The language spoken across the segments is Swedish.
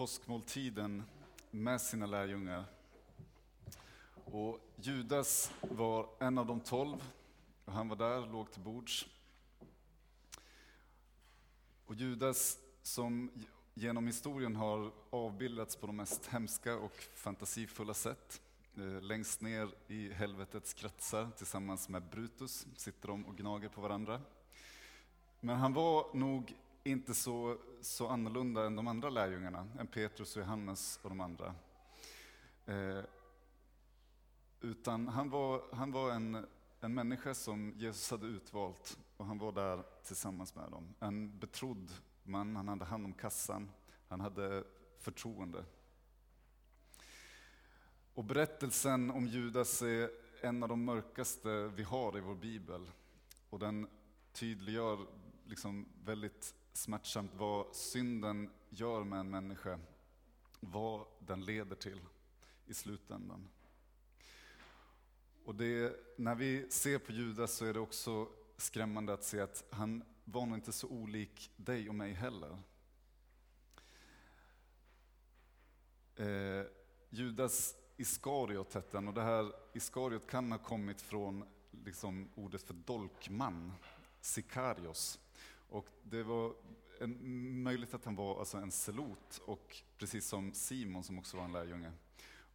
påskmåltiden med sina lärjungar. Och Judas var en av de tolv, och han var där, låg till bords. Och Judas, som genom historien har avbildats på de mest hemska och fantasifulla sätt, eh, längst ner i helvetets kretsar tillsammans med Brutus sitter de och gnager på varandra. Men han var nog inte så, så annorlunda än de andra lärjungarna, än Petrus och Johannes och de andra. Eh, utan han var, han var en, en människa som Jesus hade utvalt och han var där tillsammans med dem. En betrodd man, han hade hand om kassan, han hade förtroende. Och berättelsen om Judas är en av de mörkaste vi har i vår bibel. Och den tydliggör liksom väldigt smärtsamt vad synden gör med en människa, vad den leder till i slutändan. Och det, när vi ser på Judas så är det också skrämmande att se att han var nog inte så olik dig och mig heller. Eh, Judas Iskariot hette han och det här Iskariot kan ha kommit från liksom ordet för dolkman, Sikarios. Och det var en, möjligt att han var alltså en selot, och precis som Simon som också var en lärjunge.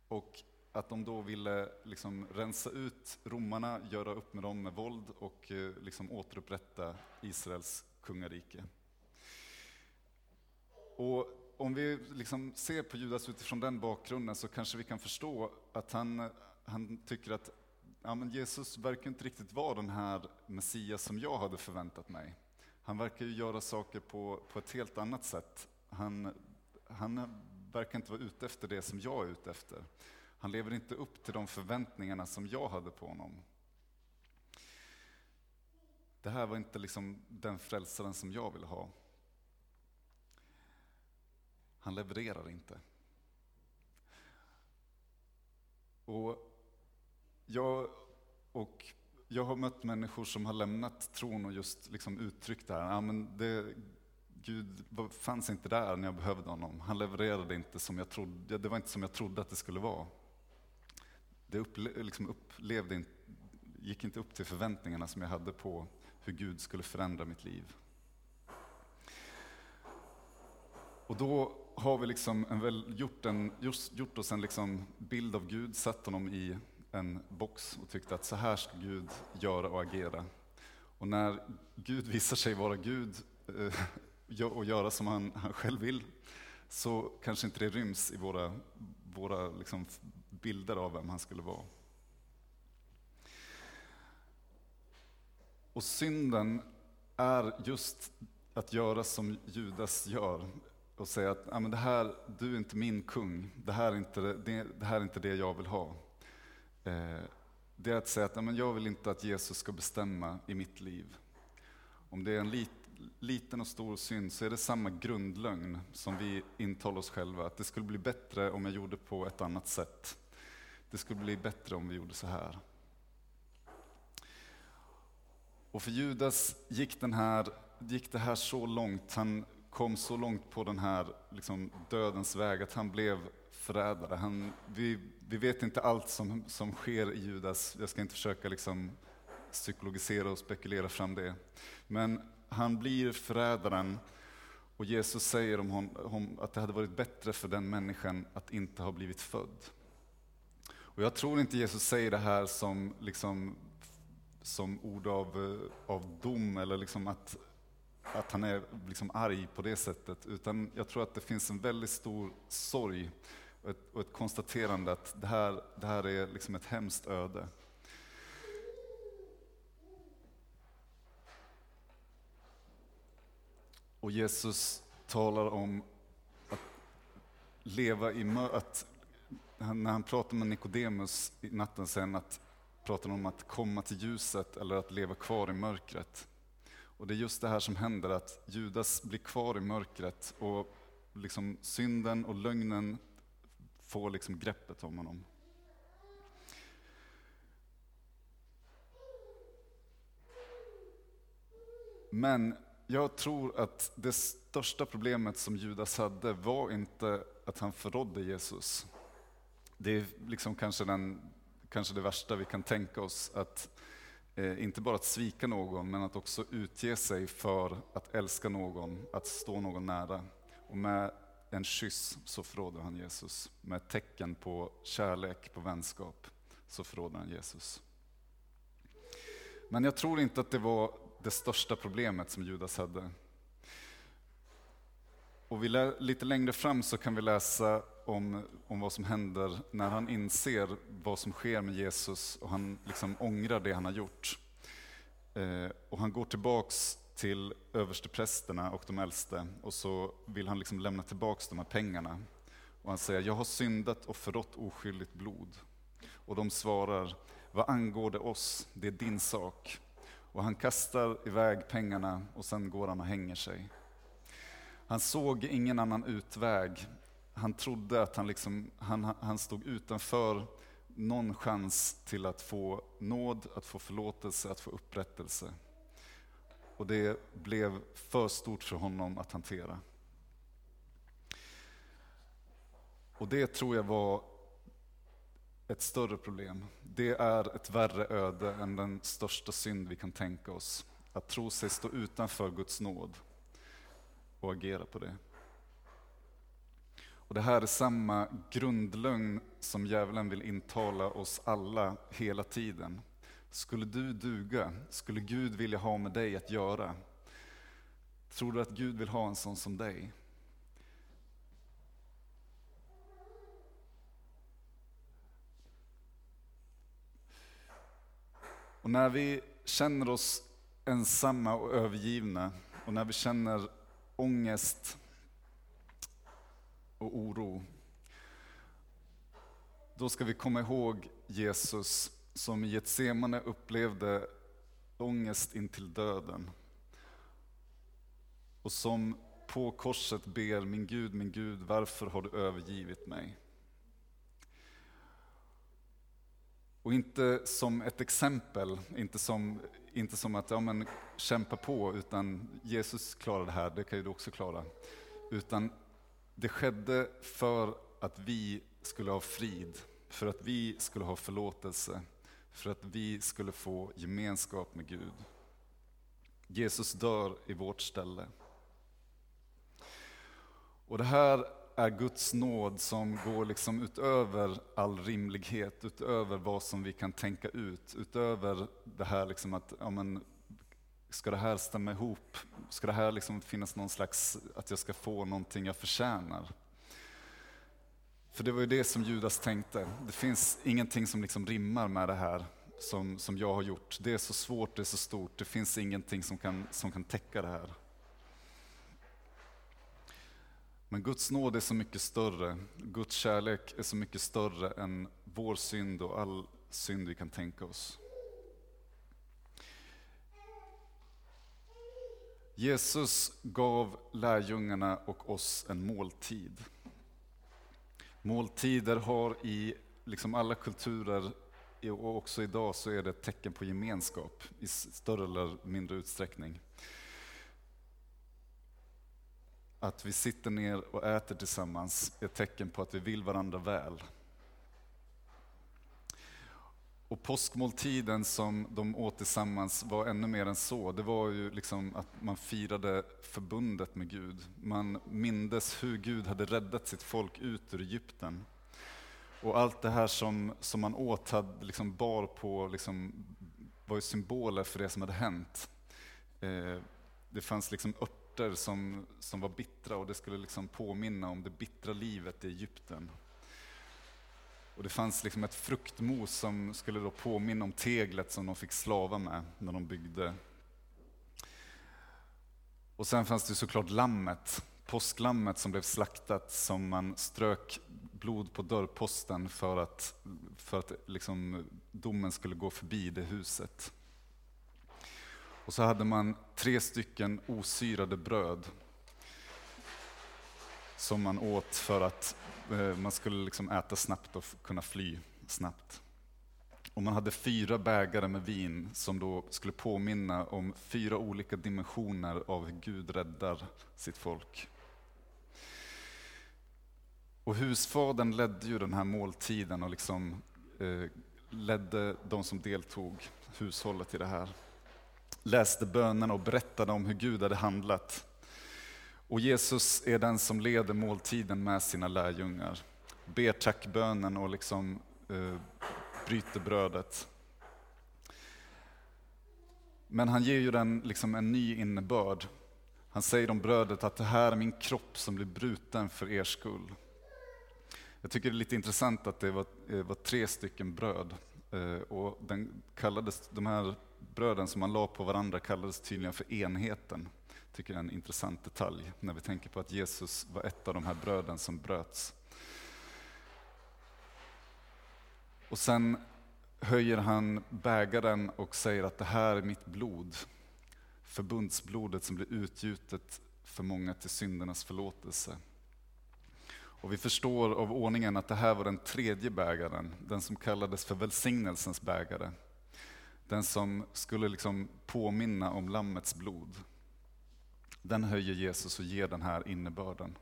Och att de då ville liksom rensa ut romarna, göra upp med dem med våld och eh, liksom återupprätta Israels kungarike. Och om vi liksom ser på Judas utifrån den bakgrunden så kanske vi kan förstå att han, han tycker att ja, men Jesus verkar inte riktigt vara den här Messias som jag hade förväntat mig. Han verkar ju göra saker på, på ett helt annat sätt. Han, han verkar inte vara ute efter det som jag är ute efter. Han lever inte upp till de förväntningarna som jag hade på honom. Det här var inte liksom den frälsaren som jag ville ha. Han levererar inte. Och jag, och jag har mött människor som har lämnat tron och just liksom uttryckt det här. Ja, men det, Gud fanns inte där när jag behövde honom. Han levererade inte som jag trodde, det var inte som jag trodde att det skulle vara. Det upple, liksom upplevde, gick inte upp till förväntningarna som jag hade på hur Gud skulle förändra mitt liv. Och då har vi liksom en väl, gjort, en, just, gjort oss en liksom bild av Gud, satt honom i en box och tyckte att så här ska Gud göra och agera. Och när Gud visar sig vara Gud eh, och göra som han, han själv vill, så kanske inte det ryms i våra, våra liksom bilder av vem han skulle vara. Och synden är just att göra som Judas gör och säga att ah, men det här, du är inte min kung, det här är inte det, det, här är inte det jag vill ha. Eh, det är att säga att men jag vill inte att Jesus ska bestämma i mitt liv. Om det är en lit, liten och stor synd så är det samma grundlögn som vi intalar oss själva, att det skulle bli bättre om jag gjorde på ett annat sätt. Det skulle bli bättre om vi gjorde så här. Och för Judas gick, den här, gick det här så långt, han kom så långt på den här liksom, dödens väg att han blev förrädare. Han, vi, vi vet inte allt som, som sker i Judas, jag ska inte försöka liksom, psykologisera och spekulera fram det. Men han blir förrädaren och Jesus säger om honom att det hade varit bättre för den människan att inte ha blivit född. Och jag tror inte Jesus säger det här som, liksom, som ord av, av dom eller liksom att, att han är liksom arg på det sättet, utan jag tror att det finns en väldigt stor sorg och ett, och ett konstaterande att det här, det här är liksom ett hemskt öde. Och Jesus talar om att leva i mörkret. när han pratar med Nikodemus i natten sen att pratar om att komma till ljuset eller att leva kvar i mörkret. Och det är just det här som händer, att Judas blir kvar i mörkret och liksom synden och lögnen får liksom greppet om honom. Men jag tror att det största problemet som Judas hade var inte att han förrådde Jesus. Det är liksom kanske, den, kanske det värsta vi kan tänka oss, att eh, inte bara att svika någon, men att också utge sig för att älska någon, att stå någon nära. Och med en kyss så förråder han Jesus. Med ett tecken på kärlek, på vänskap, så förråder han Jesus. Men jag tror inte att det var det största problemet som Judas hade. Och vi lite längre fram så kan vi läsa om, om vad som händer när han inser vad som sker med Jesus och han liksom ångrar det han har gjort. Eh, och han går tillbaks till översteprästerna och de äldste och så vill han liksom lämna tillbaks de här pengarna. Och han säger, jag har syndat och förrått oskyldigt blod. Och de svarar, vad angår det oss? Det är din sak. Och han kastar iväg pengarna och sen går han och hänger sig. Han såg ingen annan utväg. Han trodde att han, liksom, han, han stod utanför någon chans till att få nåd, att få förlåtelse, att få upprättelse. Och det blev för stort för honom att hantera. Och det tror jag var ett större problem. Det är ett värre öde än den största synd vi kan tänka oss. Att tro sig stå utanför Guds nåd och agera på det. Och Det här är samma grundlögn som djävulen vill intala oss alla hela tiden. Skulle du duga? Skulle Gud vilja ha med dig att göra? Tror du att Gud vill ha en sån som dig? Och när vi känner oss ensamma och övergivna och när vi känner ångest och oro, då ska vi komma ihåg Jesus som i Getsemane upplevde ångest intill döden och som på korset ber min Gud, min Gud, varför har du övergivit mig? Och inte som ett exempel, inte som, inte som att ja, men, kämpa på, utan Jesus klarar det här, det kan ju du också klara. Utan det skedde för att vi skulle ha frid, för att vi skulle ha förlåtelse, för att vi skulle få gemenskap med Gud. Jesus dör i vårt ställe. Och det här är Guds nåd som går liksom utöver all rimlighet, utöver vad som vi kan tänka ut, utöver det här liksom att, ja men, ska det här stämma ihop? Ska det här liksom finnas någon slags, att jag ska få någonting jag förtjänar? För det var ju det som Judas tänkte. Det finns ingenting som liksom rimmar med det här som, som jag har gjort. Det är så svårt, det är så stort, det finns ingenting som kan, som kan täcka det här. Men Guds nåd är så mycket större, Guds kärlek är så mycket större än vår synd och all synd vi kan tänka oss. Jesus gav lärjungarna och oss en måltid. Måltider har i liksom alla kulturer och också idag så är det ett tecken på gemenskap i större eller mindre utsträckning. Att vi sitter ner och äter tillsammans är ett tecken på att vi vill varandra väl. Och påskmåltiden som de åt tillsammans var ännu mer än så. Det var ju liksom att man firade förbundet med Gud. Man mindes hur Gud hade räddat sitt folk ut ur Egypten. Och allt det här som, som man åt hade liksom bar på, liksom, var ju symboler för det som hade hänt. Eh, det fanns liksom örter som, som var bittra och det skulle liksom påminna om det bittra livet i Egypten. Och det fanns liksom ett fruktmos som skulle då påminna om teglet som de fick slava med när de byggde. Och sen fanns det såklart lammet, påsklammet som blev slaktat som man strök blod på dörrposten för att, för att liksom domen skulle gå förbi det huset. Och så hade man tre stycken osyrade bröd som man åt för att Eh, man skulle liksom äta snabbt och kunna fly snabbt. Och man hade fyra bägare med vin som då skulle påminna om fyra olika dimensioner av hur Gud räddar sitt folk. Och husfadern ledde ju den här måltiden och liksom eh, ledde de som deltog, hushållet i det här. Läste bönerna och berättade om hur Gud hade handlat. Och Jesus är den som leder måltiden med sina lärjungar. Ber tackbönen och liksom eh, bryter brödet. Men han ger ju den liksom en ny innebörd. Han säger om brödet att det här är min kropp som blir bruten för er skull. Jag tycker det är lite intressant att det var, eh, var tre stycken bröd. Eh, och den kallades, de här bröden som man la på varandra kallades tydligen för enheten. Tycker det är en intressant detalj när vi tänker på att Jesus var ett av de här bröden som bröts. Och sen höjer han bägaren och säger att det här är mitt blod, förbundsblodet som blir utgjutet för många till syndernas förlåtelse. Och vi förstår av ordningen att det här var den tredje bägaren, den som kallades för välsignelsens bägare. Den som skulle liksom påminna om Lammets blod. Den höjer Jesus och ger den här innebörden.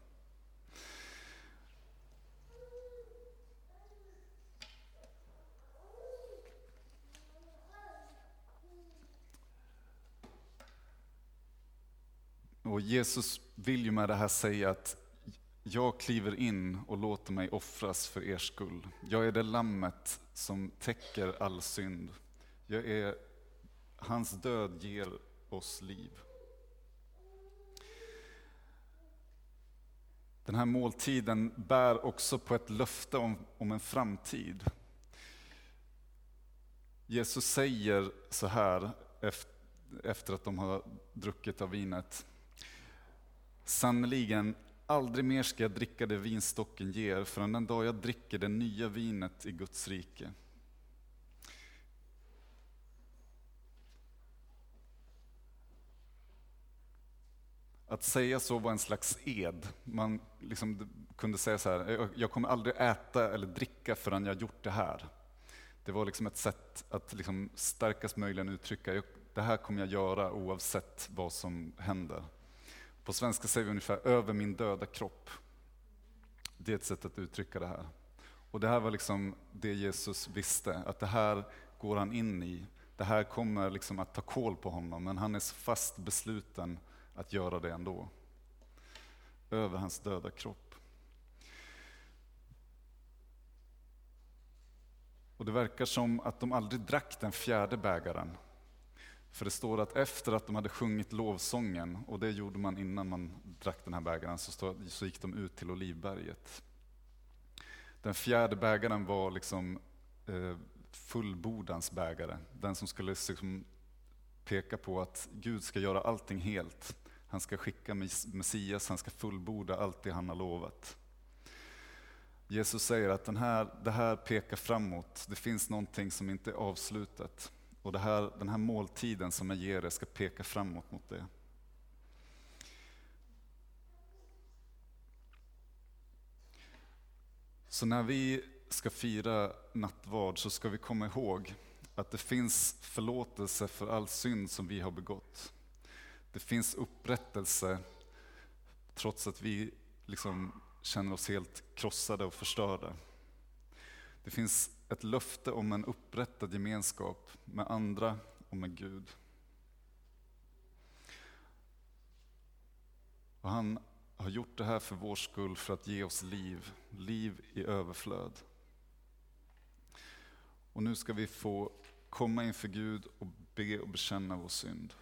Och Jesus vill ju med det här säga att jag kliver in och låter mig offras för er skull. Jag är det lammet som täcker all synd. Jag är, hans död ger oss liv. Den här måltiden bär också på ett löfte om, om en framtid. Jesus säger så här efter att de har druckit av vinet. Sannerligen, aldrig mer ska jag dricka det vinstocken ger förrän den dag jag dricker det nya vinet i Guds rike. Att säga så var en slags ed. Man liksom kunde säga så här, jag kommer aldrig äta eller dricka förrän jag gjort det här. Det var liksom ett sätt att liksom starkast möjligen uttrycka, det här kommer jag göra oavsett vad som händer. På svenska säger vi ungefär över min döda kropp. Det är ett sätt att uttrycka det här. Och det här var liksom det Jesus visste, att det här går han in i. Det här kommer liksom att ta koll på honom, men han är fast besluten att göra det ändå. Över hans döda kropp. Och det verkar som att de aldrig drack den fjärde bägaren. För det står att efter att de hade sjungit lovsången, och det gjorde man innan man drack den här bägaren, så, stod, så gick de ut till Olivberget. Den fjärde bägaren var liksom eh, fullbordans bägare, den som skulle liksom peka på att Gud ska göra allting helt. Han ska skicka Messias, han ska fullborda allt det han har lovat. Jesus säger att den här, det här pekar framåt, det finns någonting som inte är avslutat. Och det här, den här måltiden som jag ger er ska peka framåt mot det. Så när vi ska fira nattvard så ska vi komma ihåg att det finns förlåtelse för all synd som vi har begått. Det finns upprättelse trots att vi liksom känner oss helt krossade och förstörda. Det finns ett löfte om en upprättad gemenskap med andra och med Gud. Och han har gjort det här för vår skull för att ge oss liv, liv i överflöd. Och nu ska vi få komma inför Gud och be och bekänna vår synd.